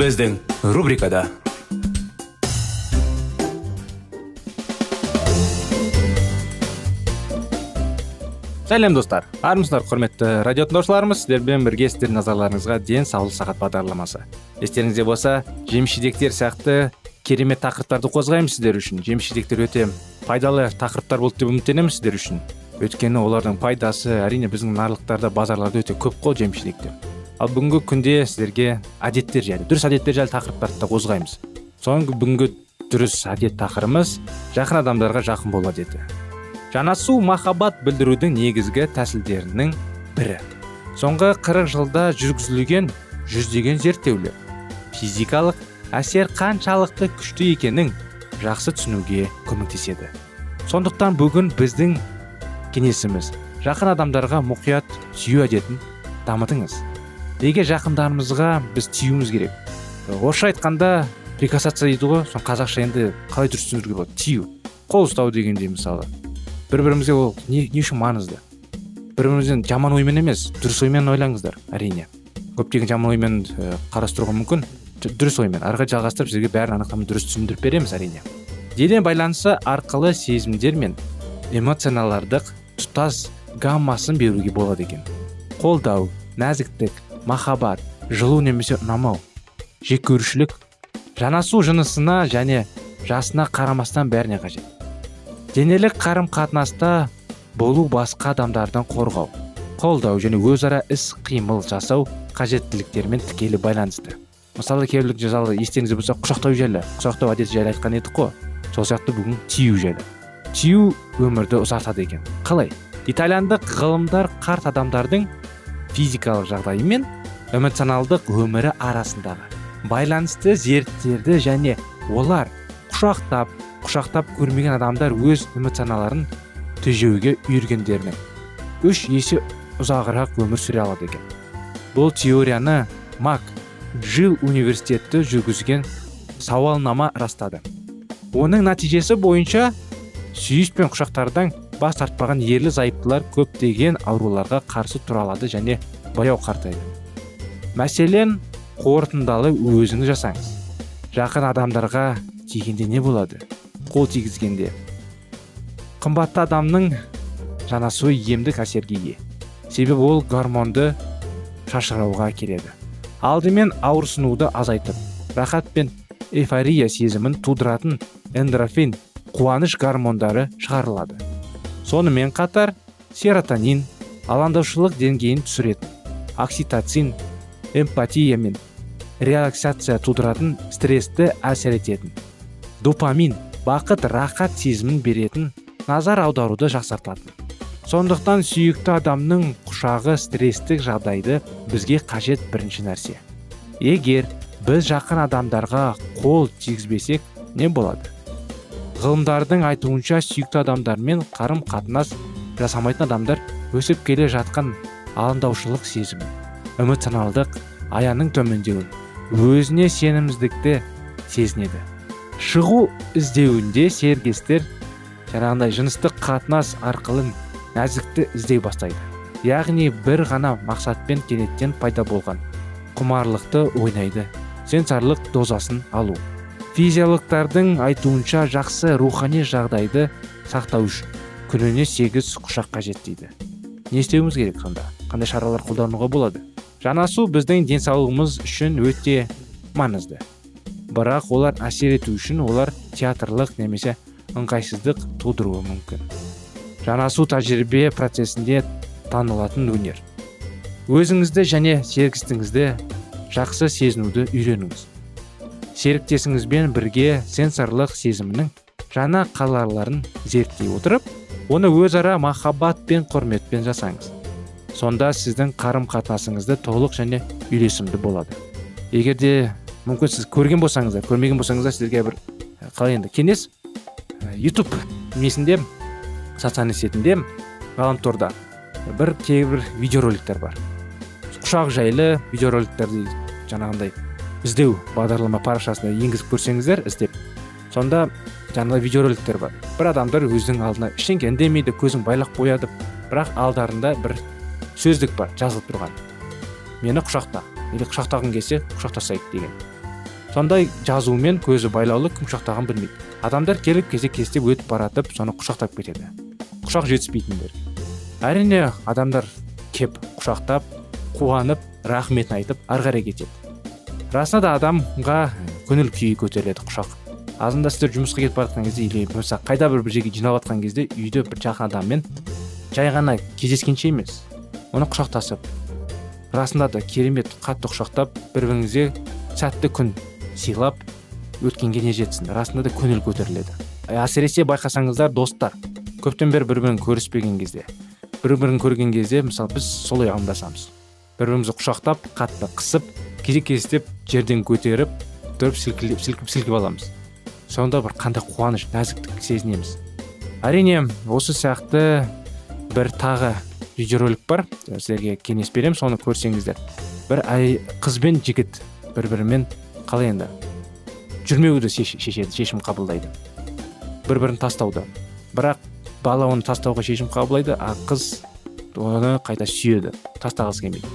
Біздің рубрикада сәлем достар армысыздар құрметті радио тыңдаушыларымыз сіздермен бірге сіздердің назарларыңызға денсаулық сағат бағдарламасы естеріңізде болса жеміс жидектер сияқты керемет тақырыптарды қозғаймыз сіздер үшін жеміс жидектер өте пайдалы тақырыптар болды деп үміттенеміз сіздер үшін өйткені олардың пайдасы әрине біздің нарықтарда базарларда өте көп қой жеміс жидектер ал бүгінгі күнде сіздерге әдеттер жайлы дұрыс әдеттер жайлы тақырыптарды да қозғаймыз. Соңғы бүгінгі дұрыс әдет тақырыбымыз жақын адамдарға жақын бол әдеті. Жанасу махаббат білдірудің негізгі тәсілдерінің бірі. Соңғы 40 жылда жүргізілген жүздеген зерттеулер физикалық әсер қаншалықты күшті екенін жақсы түсінуге көмектеседі. Сондықтан бүгін біздің кеңесіміз жақын адамдарға мұқият сүю әдетін дамытыңыз. Неге жақындарымызға біз тиюіміз керек? Орысша айтқанда прикасаться дейді ғой соны қазақша енді қалай дұрыс түсіндіруге болады? Тию. Қол ұстау дегендей мысалы. Бір бірімізге ол не, не үшін маңызды? Бір бірімізден жаман оймен емес дұрыс оймен ойлаңыздар әрине. Көптеген жаман оймен ә, қарастыруға мүмкін. Дұрыс оймен. Ары қарай жалғастырып сізге бәрін анықтама дұрыс түсіндіріп береміз әрине. Дене байланысы арқылы сезімдер мен эмоциялардың тұтас гаммасын беруге болады екен. Қолдау нәзіктік махаббат жылу немесе ұнамау жек көрушілік жанасу жынысына және жасына қарамастан бәріне қажет. Денелік қарым қатынаста болу басқа адамдардан қорғау қолдау және өзара іс қимыл жасау қажеттіліктермен тікелей байланысты. Мысалы кейбірлік жазалы естеріңізде болса құшақтау жайлы. Құшақтау әдеті жайлы айтқан едік қой. Сол сияқты бүгін тию жайлы. Тию өмірді ұзартады екен. Қалай? Итальяндық ғылымдар қарт адамдардың физикалық жағдайы мен эмоционалдық өмірі арасындағы байланысты зерттеді және олар құшақтап құшақтап көрмеген адамдар өз эмоцияларын тежеуге үйргендерінің үш есе ұзағырақ өмір сүре алады екен. Бұл теорияны мак джилл университеті жүргізген сауалнама растады. Оның нәтижесі бойынша сүйіс пен құшақтардан бас тартпаған ерлі зайыптылар көптеген ауруларға қарсы тұра алады және баяу қартайды. Мәселен қорытындалы өзіңіз жасаңыз. Жақын адамдарға тигенде не болады? Қол тигізгенде. Қымбатты адамның жанасуы емдік әсерге ие. Себебі ол гормонды шашырауға келеді. Алдымен ауырсынуды азайтып рахат пен эйфория сезімін тудыратын эндорфин қуаныш гормондары шығарылады. Сонымен қатар серотонин алаңдаушылық деңгейін түсіретін окситоцин эмпатия мен релаксация тудыратын стрессті әсер ететін. Допамин бақыт рахат сезімін беретін назар аударуды жақсартатын. Сондықтан сүйікті адамның құшағы стресстік жағдайды бізге қажет бірінші нәрсе. Егер біз жақын адамдарға қол тигізбесек не болады? Ғылымдардың айтуынша сүйікті адамдармен қарым қатынас жасамайтын адамдар өсіп келе жатқан алаңдаушылық сезімі. Эмоционалдық аяның төмендеуін өзіне сенімсіздікті сезінеді. Шығу іздеуінде сергестер жаңағындай жыныстық қатынас арқылы нәзікті іздей бастайды. Яғни бір ғана мақсатпен кенеттен пайда болған құмарлықты ойнайды сенсорлық дозасын алу. Физиологтардың айтуынша жақсы рухани жағдайды сақтау үшін күніне сегіз құшақ қажет дейді. Не істеуіміз керек сонда? Қандай шаралар қолдануға болады? Жанасу біздің денсаулығымыз үшін өте маңызды. Бірақ олар әсер ету үшін олар театрлық немесе ыңғайсыздық тудыруы мүмкін. Жанасу тәжірибе процесінде танылатын өнер. Өзіңізді және серіктестігіңізді жақсы сезінуді үйреніңіз. Серіктесіңізбен бірге сенсорлық сезімнің жаңа қалаларын зерттей отырып оны өзара махаббат пен құрметпен жасаңыз. Сонда сіздің қарым қатынасыңызды толық және үйлесімді болады. Егер де мүмкін сіз көрген болсаңыздар көрмеген болсаңыздар сіздерге бір қалай енді кеңес ютуб несінде социальный сетінде ғаламторда бір кейбір видеороликтер бар. Құшақ жайлы видеороликтерді жаңағындай іздеу бағдарлама парақшасына енгізіп көрсеңіздер іздеп сонда жаңағыдай видеороликтер бар. Бір адамдар өзінің алдына ештеңе үндемейді көзін байлап қояды бірақ алдарында бір сөздік бар жазылып тұрған. Мені құшақта или құшақтағың келсе құшақтасайық деген. Сондай жазумен көзі байлаулы кім құшақтағанын білмейді. Адамдар келіп кезек кестеп өтіп баратып соны құшақтап кетеді. Құшақ жетіспейтіндер. Әрине адамдар кеп құшақтап қуанып рахметін айтып ары қарай кетеді. Расында да адамға көңіл күйі көтеріледі құшақ. Азында сіздер жұмысқа кетіп бара жатқан кезде или болмаса қайда бір бір жерге жиналып жатқан кезде үйде бір жақын адаммен жай ғана кездескенше емес. Оны құшақтасып расында да керемет қатты құшақтап бір біріңізге сәтті күн сыйлап өткенге не жетсін? Расында да көңіл көтеріледі. Әсіресе байқасаңыздар достар көптен бері бір бірін көріспеген кезде бір бірін көрген кезде мысалы біз солай ымдасамыз бір бірімізді құшақтап қатты қысып кезек кездеп жерден көтеріп тұрып сілкілеп сілкіп сілкіп аламыз. Сонда бір қандай қуаныш нәзіктік сезінеміз. Әрине осы сияқты бір тағы видеоролик бар. Сіздерге кеңес беремін соны көрсеңіздер. Бір әй, қыз бен жігіт бір бірімен қалай енді? Жүрмеуді шешеді шешім қабылдайды. Бір бірін тастауды. Бірақ бала оны тастауға шешім қабылдайды а қыз оны қайта сүйеді тастағысы келмейді.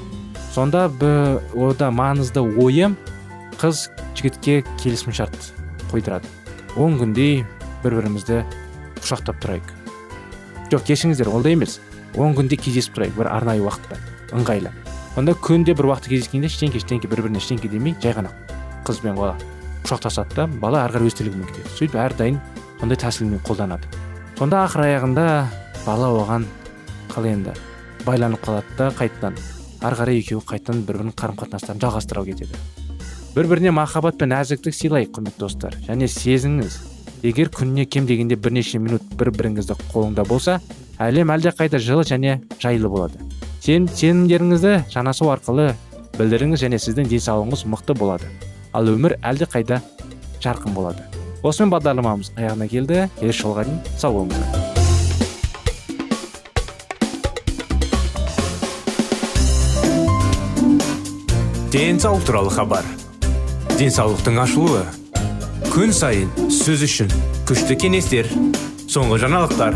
Сонда ода маңызды ойы қыз жігітке келісімшарт қойдырады. Он күндей бір бірімізді құшақтап тұрайық. Жоқ кешіріңіздер олдай емес. Он күнде кездесіп тұрайық бір арнайы уақытта ыңғайлы. Онда күнде бір уақытта кездескенде ештеңке ештеңке бір біріне ештеңке демей жай ғана қыз бен бала құшақтасады да бала ары қарай өз тірлігімен кетеді сөйтіп әрдайым сондай тәсілмен қолданады. Сонда ақыр аяғында бала оған қалай енді байланып қалады да қайтадан ары қарай екеуі қайтадан бір бірінің қарым қатынастарын жалғастыра кетеді. Бір біріне махаббат пен нәзіктік сыйлайық құрметті достар. Және сезіңіз егер күніне кем дегенде бірнеше минут бір біріңізді қолыңда болса әлем қайда жылы және жайлы болады. Сен сенімдеріңізді жанасу арқылы білдіріңіз және сіздің денсаулығыңыз мықты болады. Ал өмір әлде қайда жарқын болады. Осымен бағдарламамыз аяғына келді. Келесі жолға дейін сау болыңыздар. Денсаулық туралы хабар. Денсаулықтың ашылуы. Күн сайын сөз үшін күшті кеңестер соңғы жаңалықтар.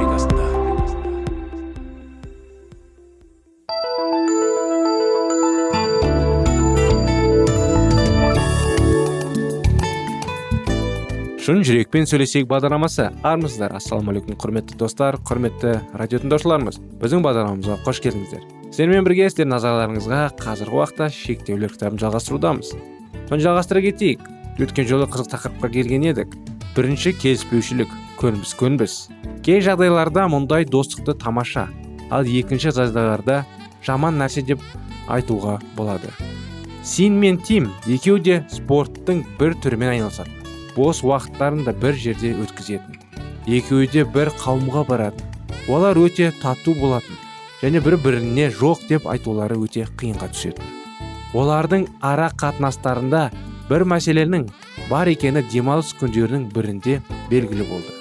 Шын жүрекпен сөйлесейік бағдарламасы. Армысыздар ассалаумағалейкум құрметті достар құрметті радио тыңдаушыларымыз. Біздің бағдарламамызға қош келдіңіздер. Сіздермен бірге сіздер назарларыңызға қазіргі уақытта шектеулер кітабын жалғастырудамыз. Соны жалғастыра кетейік. Өткен жолы қызық тақырыпқа келген едік. Бірінші келіспеушілік көнбіс көнбіс. Кей жағдайларда мұндай достықты тамаша ал екінші жағдайларда жаман нәрсе деп айтуға болады. Син мен тим екеуі де спорттың бір түрімен айналысады. Бос уақыттарын да бір жерде өткізетін. Екеуі де бір қауымға баратын. Олар өте тату болатын және бір біріне жоқ деп айтулары өте қиынға түсетін. Олардың ара қатынастарында бір мәселенің бар екені демалыс күндерінің бірінде белгілі болды.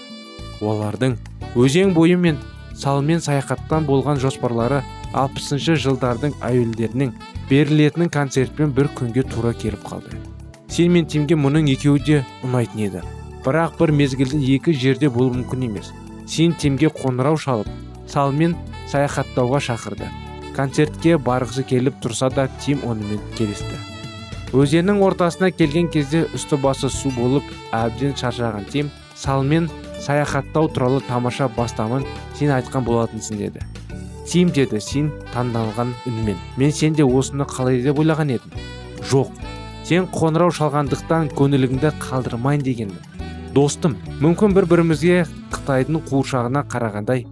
Олардың өзен бойы мен салмен саяхаттан болған жоспарлары алпысыншы жылдардың әуелдерінің берілетін концертпен бір күнге тура келіп қалды. Сен мен тимге мұның екеуі де ұнайтын еді. Бірақ бір мезгілде екі жерде болу мүмкін емес. Сен тимге қоңырау шалып салмен саяхаттауға шақырды. Концертке барғысы келіп тұрса да тим онымен келісті. Өзеннің ортасына келген кезде үсті басы су болып әбден шаршаған тим салмен саяхаттау туралы тамаша бастамын сен айтқан болатынсың деді. Тим деді сен таңданған үнмен. Мен сен де осыны қалай деп ойлаған едім жоқ сен қоңырау шалғандықтан көңіліңді қалдырмайын дегенмін. Достым мүмкін бір бірімізге қытайдың қуыршағына қарағандай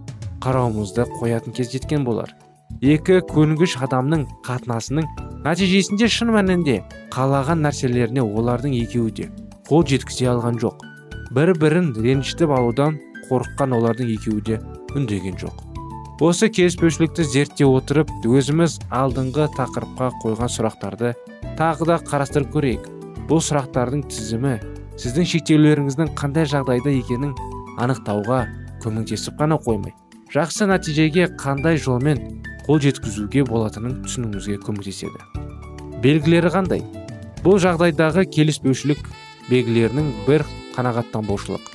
қарауымызды қоятын кез жеткен болар. Екі көнгіш адамның қатынасының нәтижесінде шын мәнінде қалаған нәрселеріне олардың екеуі де қол жеткізе алған жоқ. Бір бірін ренжітіп алудан қорыққан олардың екеуі де үндеген жоқ. Осы келіспеушілікті зерттей отырып өзіміз алдыңғы тақырыпқа қойған сұрақтарды тағы да қарастырып көрейік. Бұл сұрақтардың тізімі сіздің шектеулеріңіздің қандай жағдайда екенін анықтауға көмектесіп қана қоймай. Жақсы нәтижеге қандай жолмен қол жеткізуге болатынын түсінуіңізге көмектеседі. Белгілері қандай? Бұл жағдайдағы келіспеушілік белгілерінің бір қанағаттанбаушылық.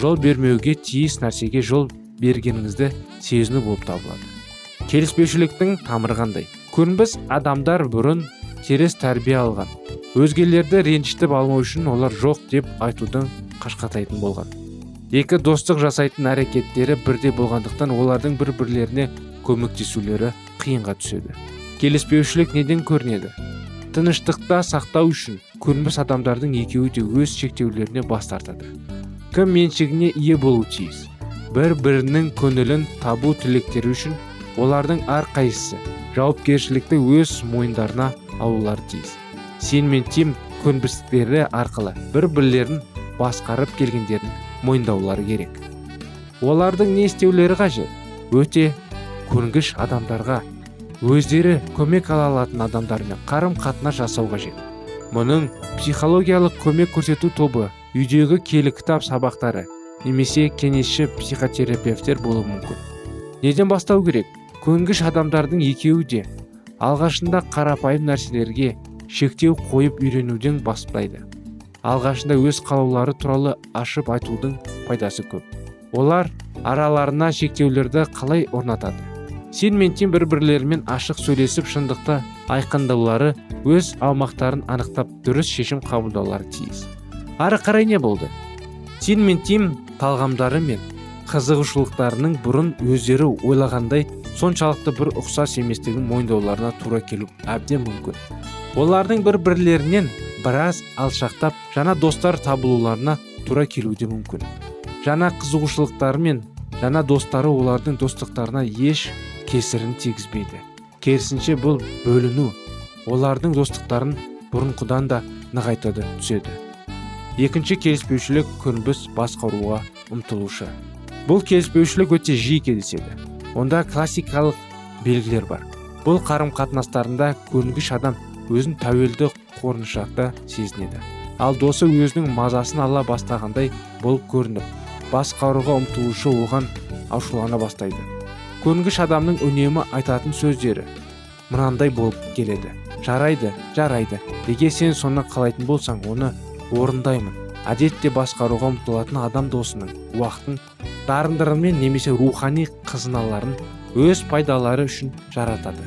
Жол бермеуге тиіс нәрсеге жол бергеніңізді сезіну болып табылады. Келіспеушіліктің тамыры қандай? Көнбіс адамдар бұрын теріс тәрбие алған. Өзгелерді ренжітіп алмау үшін олар жоқ деп айтудың қашқатайтын болған. Екі достық жасайтын әрекеттері бірде болғандықтан олардың бір бірлеріне көмектесулері қиынға түседі. Келіспеушілік неден көрінеді? Тыныштықта сақтау үшін көнбіс адамдардың екеуі де өз шектеулеріне бас тартады. Кім меншігіне ие болу тиіс? Бір бірінің көңілін табу тілектері үшін олардың әрқайсысы жауапкершілікті өз мойындарына алулары тиіс. Сен мен тим көнбістіктері арқылы бір бірлерін басқарып келгендерін мойындаулары керек. Олардың не істеулері қажет? Өте көнгіш адамдарға өздері көмек ала алатын адамдармен қарым қатынас жасау қажет. Мұның психологиялық көмек көрсету тобы үйдегі келі кітап сабақтары немесе кеңесші психотерапевтер болуы мүмкін. Неден бастау керек? Көнгіш адамдардың екеуі де алғашында қарапайым нәрселерге шектеу қойып үйренуден бастайды алғашында өз қалаулары туралы ашып айтудың пайдасы көп. Олар араларына шектеулерді қалай орнатады? Сен мен тим бір бірлерімен ашық сөйлесіп шындықты айқындаулары өз аумақтарын анықтап дұрыс шешім қабылдаулары тиіс. Ары қарай не болды? Син мен тим талғамдары мен қызығушылықтарының бұрын өздері ойлағандай соншалықты бір ұқсас еместігін мойындауларына тура келу әбден мүмкін. Олардың бір бірлерінен біраз алшақтап жаңа достар табылуларына тура келуі мүмкін. Жаңа қызығушылықтары мен жаңа достары олардың достықтарына еш кесірін тигізбейді. Керісінше бұл бөліну олардың достықтарын бұрынғыдан да нығайтады түседі. Екінші келіспеушілік көнбіс басқаруға ұмтылушы. Бұл келіспеушілік өте жиі кездеседі. Онда классикалық белгілер бар. Бұл қарым қатынастарында көнгіш адам өзін тәуелді қорыншақта сезінеді. Ал досы өзінің мазасын ала бастағандай болып көрініп басқаруға ұмтылушы оған ашулана бастайды. Көнгіш адамның үнемі айтатын сөздері мынандай болып келеді жарайды жарайды егер сен соны қалайтын болсаң оны орындаймын әдетте басқаруға ұмтылатын адам досының уақытын дарындырымен немесе рухани қызыналарын өз пайдалары үшін жаратады.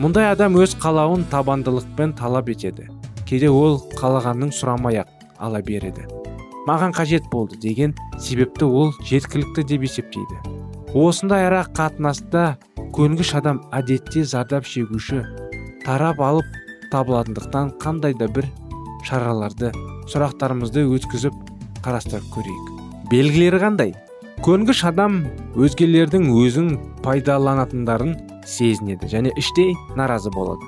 Мұндай адам өз қалауын табандылықпен талап етеді. Кейде ол қалағанның сұрамай ала береді. Маған қажет болды деген себепті ол жеткілікті деп есептейді. Осындай ара қатынаста көнгіш адам әдетте зардап шегуші тарап алып табылатындықтан қандай да бір шараларды сұрақтарымызды өткізіп қарастырып көрейік. Белгілері қандай? Көнгіш адам өзгелердің өзін пайдаланатындарын сезінеді және іштей наразы болады.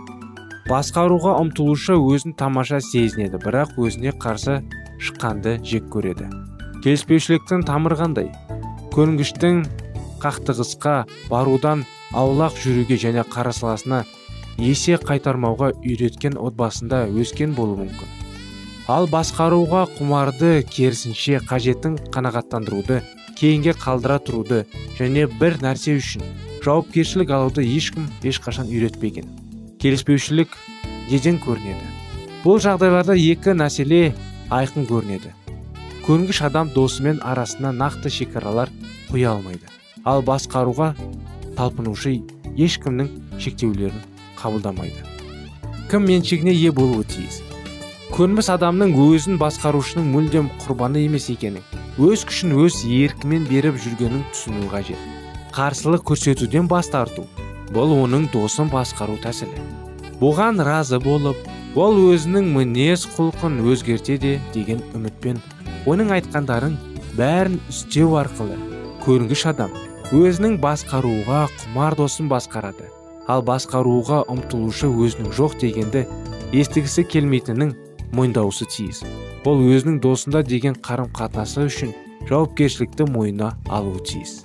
Басқаруға ұмтылушы өзін тамаша сезінеді бірақ өзіне қарсы шыққанды жек көреді. Келіспеушіліктің тамыры қандай? Көнгіштің қақтығысқа барудан аулақ жүруге және қарсыласына есе қайтармауға үйреткен отбасында өскен болуы мүмкін. Ал басқаруға құмарды керісінше қажетін қанағаттандыруды кейінге қалдыра тұруды және бір нәрсе үшін жауапкершілік алуды ешкім ешқашан үйретпеген. Келіспеушілік неден көрінеді? Бұл жағдайларда екі мәселе айқын көрінеді. Көнгіш адам досымен арасына нақты шекаралар қоя алмайды. Ал басқаруға талпынушы ешкімнің шектеулерін қабылдамайды. Кім меншігіне ие болуы тиіс? Көнбіс адамның өзін басқарушының мүлдем құрбаны емес екенін өз күшін өз еркімен беріп жүргенін түсіну қажет. Қарсылық көрсетуден бас тарту бұл оның досын басқару тәсілі. Бұған разы болып ол өзінің мінез құлқын өзгертеді деген үмітпен оның айтқандарын бәрін істеу арқылы көрінгіш адам өзінің басқаруға құмар досын басқарады. Ал басқаруға ұмтылушы өзінің жоқ дегенді естігісі келмейтінін мойындаусы тиіс. Ол өзінің досында деген қарым қатынасы үшін жауапкершілікті мойнына алуы тиіс.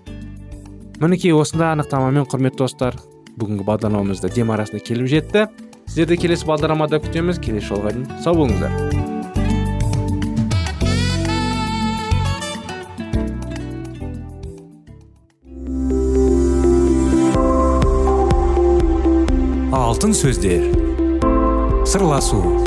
Мінекей осындай анықтамамен құрметті достар бүгінгі бағдарламамыз дем арасына келіп жетті. Сіздерді келесі бағдарламада күтеміз. Келесі жолға дейін сау болыңыздар. Алтын сөздер. Сырласу.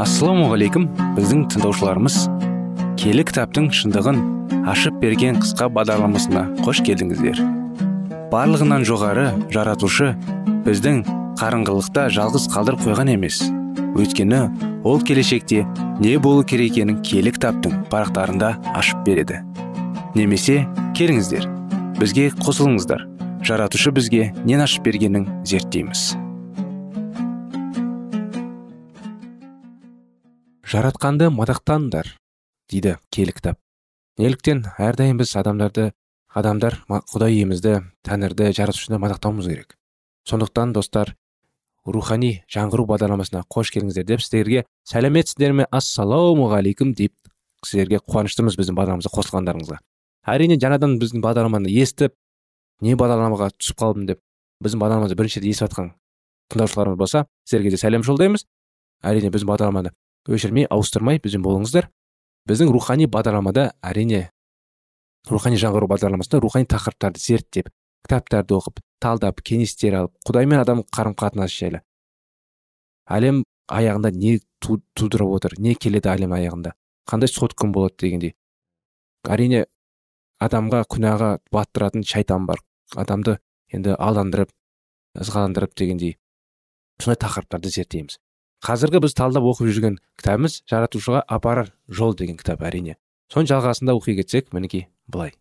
Ассалаумағалейкум біздің тыңдаушыларымыз. Келі кітаптың шындығын ашып берген қысқа бағдарламасына қош келдіңіздер. Барлығынан жоғары жаратушы біздің қарыңғылықта жалғыз қалдырып қойған емес. Өйткені ол келешекте не болу керек екенін киелі кітаптың парақтарында ашып береді. Немесе келіңіздер бізге қосылыңыздар. Жаратушы бізге нен ашып бергенін зерттейміз. Жаратқанды мадақтаңдар дейді киелі кітап. Неліктен әрдайым біз адамдарды адамдар құдай иемізді тәңірді жаратушыны мадақтауымыз керек. Сондықтан достар рухани жаңғыру бағдарламасына қош келдіңіздер деп сіздерге сәлеметсіздер ме ассалаумағалейкум деп сіздерге қуаныштымыз біздің бағдарламамызға қосылғандарыңызға. Әрине жаңадан біздің бағдарламаны естіп не бағдарламаға түсіп қалдым деп біздің бағдарламамызды бірінші рет естіп жатқан тыңдаушыларымыз болса сіздерге де сәлем жолдаймыз. Әрине біздің бағдарламаны өшірмей ауыстырмай бізбен болыңыздар. Біздің рухани бағдарламада әрине рухани жаңғыру бағдарламасында рухани тақырыптарды зерттеп кітаптарды оқып талдап кеңестер алып құдай мен адам қарым қатынасы жайлы. Әлем аяғында не тудырып отыр не келеді әлем аяғында? Қандай сот күн болады дегендей. Әрине адамға күнәға баттыратын шайтан бар. Адамды енді алдандырып ызғаландырып дегендей. Сондай тақырыптарды зерттейміз. Қазіргі біз талдап оқып жүрген кітабымыз жаратушыға апарар жол деген кітап әрине. Соның жалғасында оқи кетсек мінекей былай.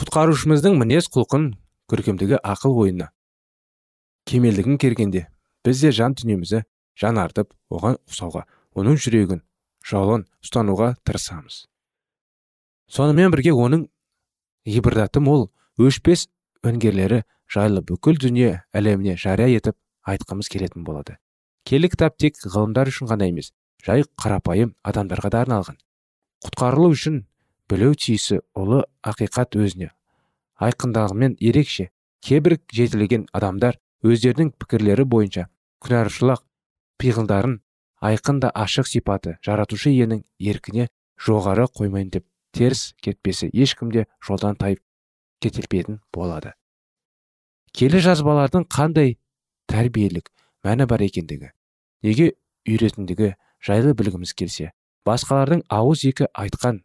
Құтқарушымыздың мінез құлқын көркемдігі ақыл ойына кемелдігін кергенде біз де жан дүниемізді жанартып оған ұқсауға оның жүрегін жолын ұстануға тырысамыз. Сонымен бірге оның ғибраты мол өшпес өңгерлері жайлы бүкіл дүние әлеміне жария етіп айтқымыз келетін болады. Келі кітап тек ғылымдар үшін ғана емес жай қарапайым адамдарға да арналған. Құтқарылу үшін білу тиісі ұлы ақиқат өзіне айқындағымен ерекше кейбір жетілген адамдар өздерінің пікірлері бойынша күнәшылық пиғылдарын айқын да ашық сипаты жаратушы иенің еркіне жоғары қоймайын деп теріс кетпесі ешкімде жолдан тайып кетелпетін болады. Келі жазбалардың қандай тәрбиелік мәні бар екендігі неге үйретіндігі жайлы білгіміз келсе басқалардың ауыз екі айтқан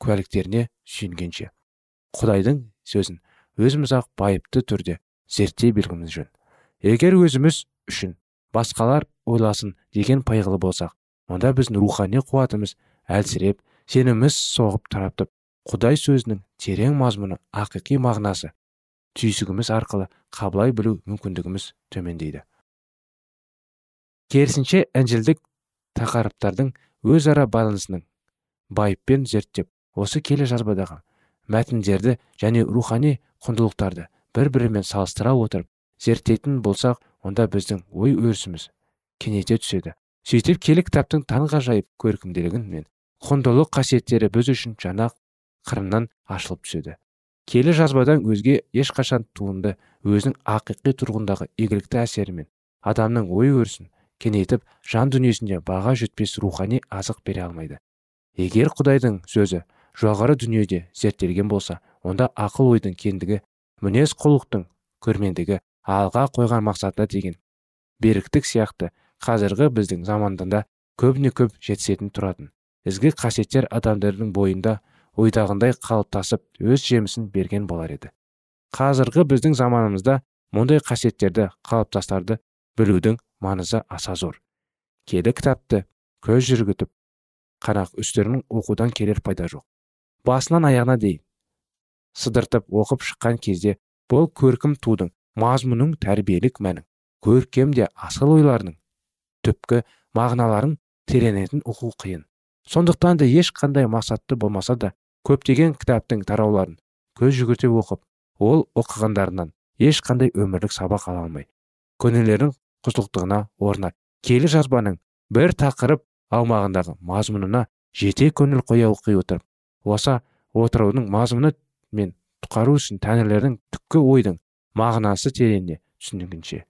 куәліктеріне сүйенгенше. Құдайдың сөзін өзіміз ақ байыпты түрде зерттей білгіміз жөн. Егер өзіміз үшін басқалар ойласын деген пайғылы болсақ онда біздің рухани қуатымыз әлсіреп сеніміміз соғып тараптып құдай сөзінің терең мазмұны ақиқи мағынасы түйсігіміз арқылы қабылай білу мүмкіндігіміз төмендейді. Керісінше інжілдік тақырыптардың өзара байланысының байыппен зерттеп осы келе жазбадағы мәтіндерді және рухани құндылықтарды бір бірімен салыстыра отырып зерттейтін болсақ онда біздің ой өрісіміз кеңейте түседі. Сөйтіп келі кітаптың таңғажайып көркемділігі мен құндылық қасиеттері біз үшін жаңа қырынан ашылып түседі. Келі жазбадан өзге ешқашан туынды өзінің ақиқи тұрғындағы игілікті әсерімен адамның ой өрісін кеңейтіп жан дүниесінде баға жетпес рухани азық бере алмайды. Егер құдайдың сөзі жоғары дүниеде зерттелген болса онда ақыл ойдың кендігі мінез құлықтың көрмендігі алға қойған мақсатына деген беріктік сияқты қазіргі біздің заманда көбіне көп жетісетін тұратын. Ізгі қасиеттер адамдардың бойында ойдағындай қалыптасып өз жемісін берген болар еді. Қазіргі біздің заманымызда мұндай қасиеттерді қалыптастарды білудің маңызы аса зор. Келі кітапты көз жүргітіп қанақ үстерін оқудан келер пайда жоқ. Басынан аяғына дейін сыдыртып оқып шыққан кезде бұл көркім тудың мазмұның тәрбиелік мәнін көркем де асыл ойларының түпкі мағыналарын тереңетін оқу қиын. Сондықтан да ешқандай мақсатты болмаса да көптеген кітаптың тарауларын көз жүгірте оқып ол оқығандарынан ешқандай өмірлік сабақ ала алмай көңілдерінің құзылықтығына орнына келі жазбаның бір тақырып аумағындағы мазмұнына жете көңіл қоя оқи отырып осы отырудың мазмұны мен құтқару үшін тәңірлердің түпкі ойдың мағынасы тереңіне түсінігінше.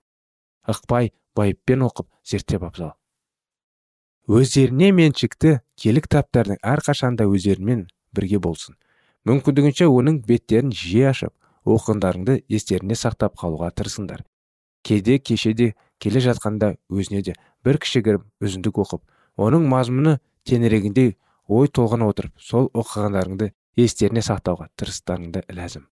Ықпай байыппен оқып зерттеп абзал. Өздеріне меншікті келі кітаптардың әрқашанда өздерімен бірге болсын. Мүмкіндігінше оның беттерін жиі ашып оқығандарыңды естеріне сақтап қалуға тырысыңдар. Кейде кешеде келе жатқанда өзіне де бір кішігірім үзіндік оқып оның мазмұны теңірегіндей ой толғана отырып сол оқығандарыңды естеріне сақтауға тырыстарыңды ләзім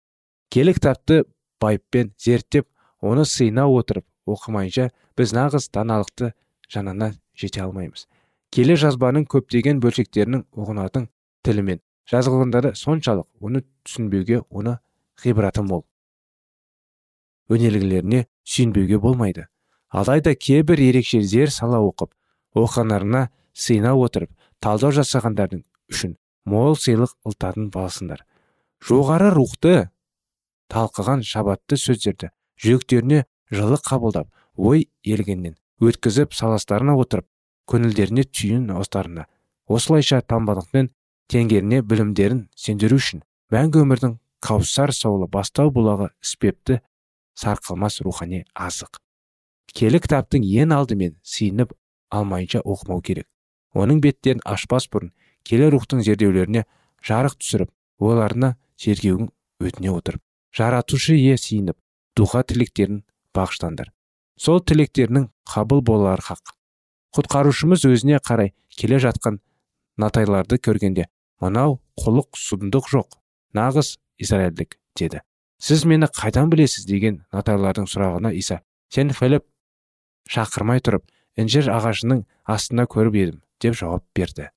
келі кітапты байыппен зерттеп оны сыйна отырып оқымайынша біз нағыз даналықты жанына жете алмаймыз. Келе жазбаның көптеген бөлшектерінің ұғынатын тілімен жазылғандары соншалық оны түсінбеуге оны ғибраты мол. Өнерлілеріне сүйінбеуге болмайды. Алайда кейбір ерекше зер сала оқып оқығандарына сыйна отырып талдау жасағандардың үшін мол сыйлық ылтатын баласындар. Жоғары рухты талқыған шабатты сөздерді жүректеріне жылы қабылдап ой елгеннен өткізіп саластарына отырып көңілдеріне түйін остарына осылайша танбалықпен теңгеріне білімдерін сендіру үшін мәңгі өмірдің каусар саулы бастау бұлағы іспепті сарқылмас рухани азық. Келі кітаптың ең алдымен сиынып алмайынша оқымау керек. Оның беттерін ашпас бұрын келі рухтың зерделеулеріне жарық түсіріп оларына тергеуін өтіне отырып жаратушы ие сиынып дұға тілектерін бағыштаңдар сол тілектерінің қабыл болары хақ. Құтқарушымыз өзіне қарай келе жатқан натайларды көргенде мынау құлық сұмдық жоқ нағыз израильдік деді. Сіз мені қайдан білесіз? деген натайлардың сұрағына иса сен філіп шақырмай тұрып інжір ағашының астында көріп едім деп жауап берді.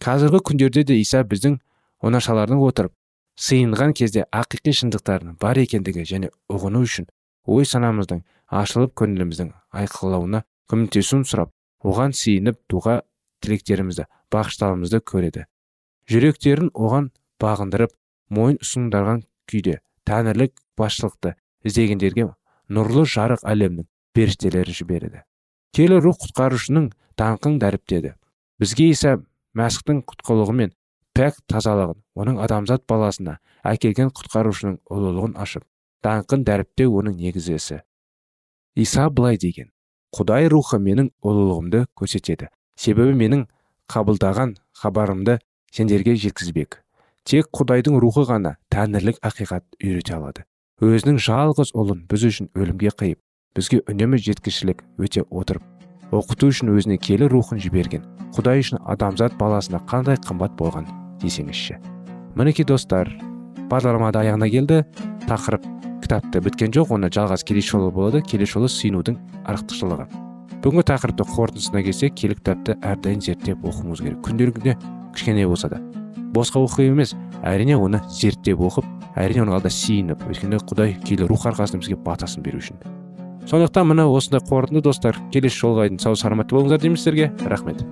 Қазіргі күндерде де иса біздің оңашалардың отырып сыйынған кезде ақиқи шындықтардың бар екендігі және ұғыну үшін ой санамыздың ашылып көңіліміздің айқылауына көмектесуін сұрап оған сиынып дұға тілектерімізді бағыштауымызды көреді. Жүректерін оған бағындырып мойын ұсындарған күйде тәңірлік басшылықты іздегендерге нұрлы жарық әлемнің періштелері жібереді. Келі рух құтқарушының даңқын дәріптеді. Бізге иса мәсіхтің құтқылығымен пәк тазалығын оның адамзат баласына әкелген құтқарушының ұлылығын ашып даңқын дәріптеу оның негізесі иса былай деген құдай рухы менің ұлылығымды көрсетеді. Себебі менің қабылдаған хабарымды сендерге жеткізбек тек құдайдың рухы ғана тәңірлік ақиқат үйрете алады. Өзінің жалғыз ұлын біз үшін өлімге қиып бізге үнемі жеткішілік өте отырып оқыту үшін өзіне келі рухын жіберген құдай үшін адамзат баласына қандай қымбат болған десеңізші. Мінекей достар бағдарлама да аяғына келді. Тақырып кітапты біткен жоқ оны жалғас келесі жолы болады. Келесі жолы сүйінудің артықшылығы бүгінгі тақырыпты қорытындысына келсек киелі кітапты әрдайым зерттеп оқуымыз керек. Күнделігінде кішкене болса да. Босқа оқу емес әрине оны зерттеп оқып әрине оның алдында сиініп өйткені құдай киелі рух арқасында бізге батасын беру үшін. Сондықтан мына осындай қорытынды достар келесі жолға дейін сау саламатты болыңыздар дейміз сіздерге. рахмет.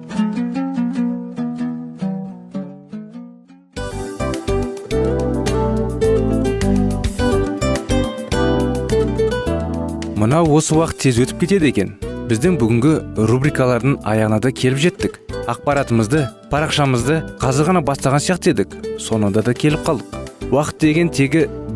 Мынау осы уақыт тез өтіп кетеді екен. Біздің бүгінгі рубрикалардың аяғына да келіп жеттік. Ақпаратымызды парақшамызды қазір ғана бастаған сияқты едік. Соңында да келіп қалдық. Уақыт деген тегі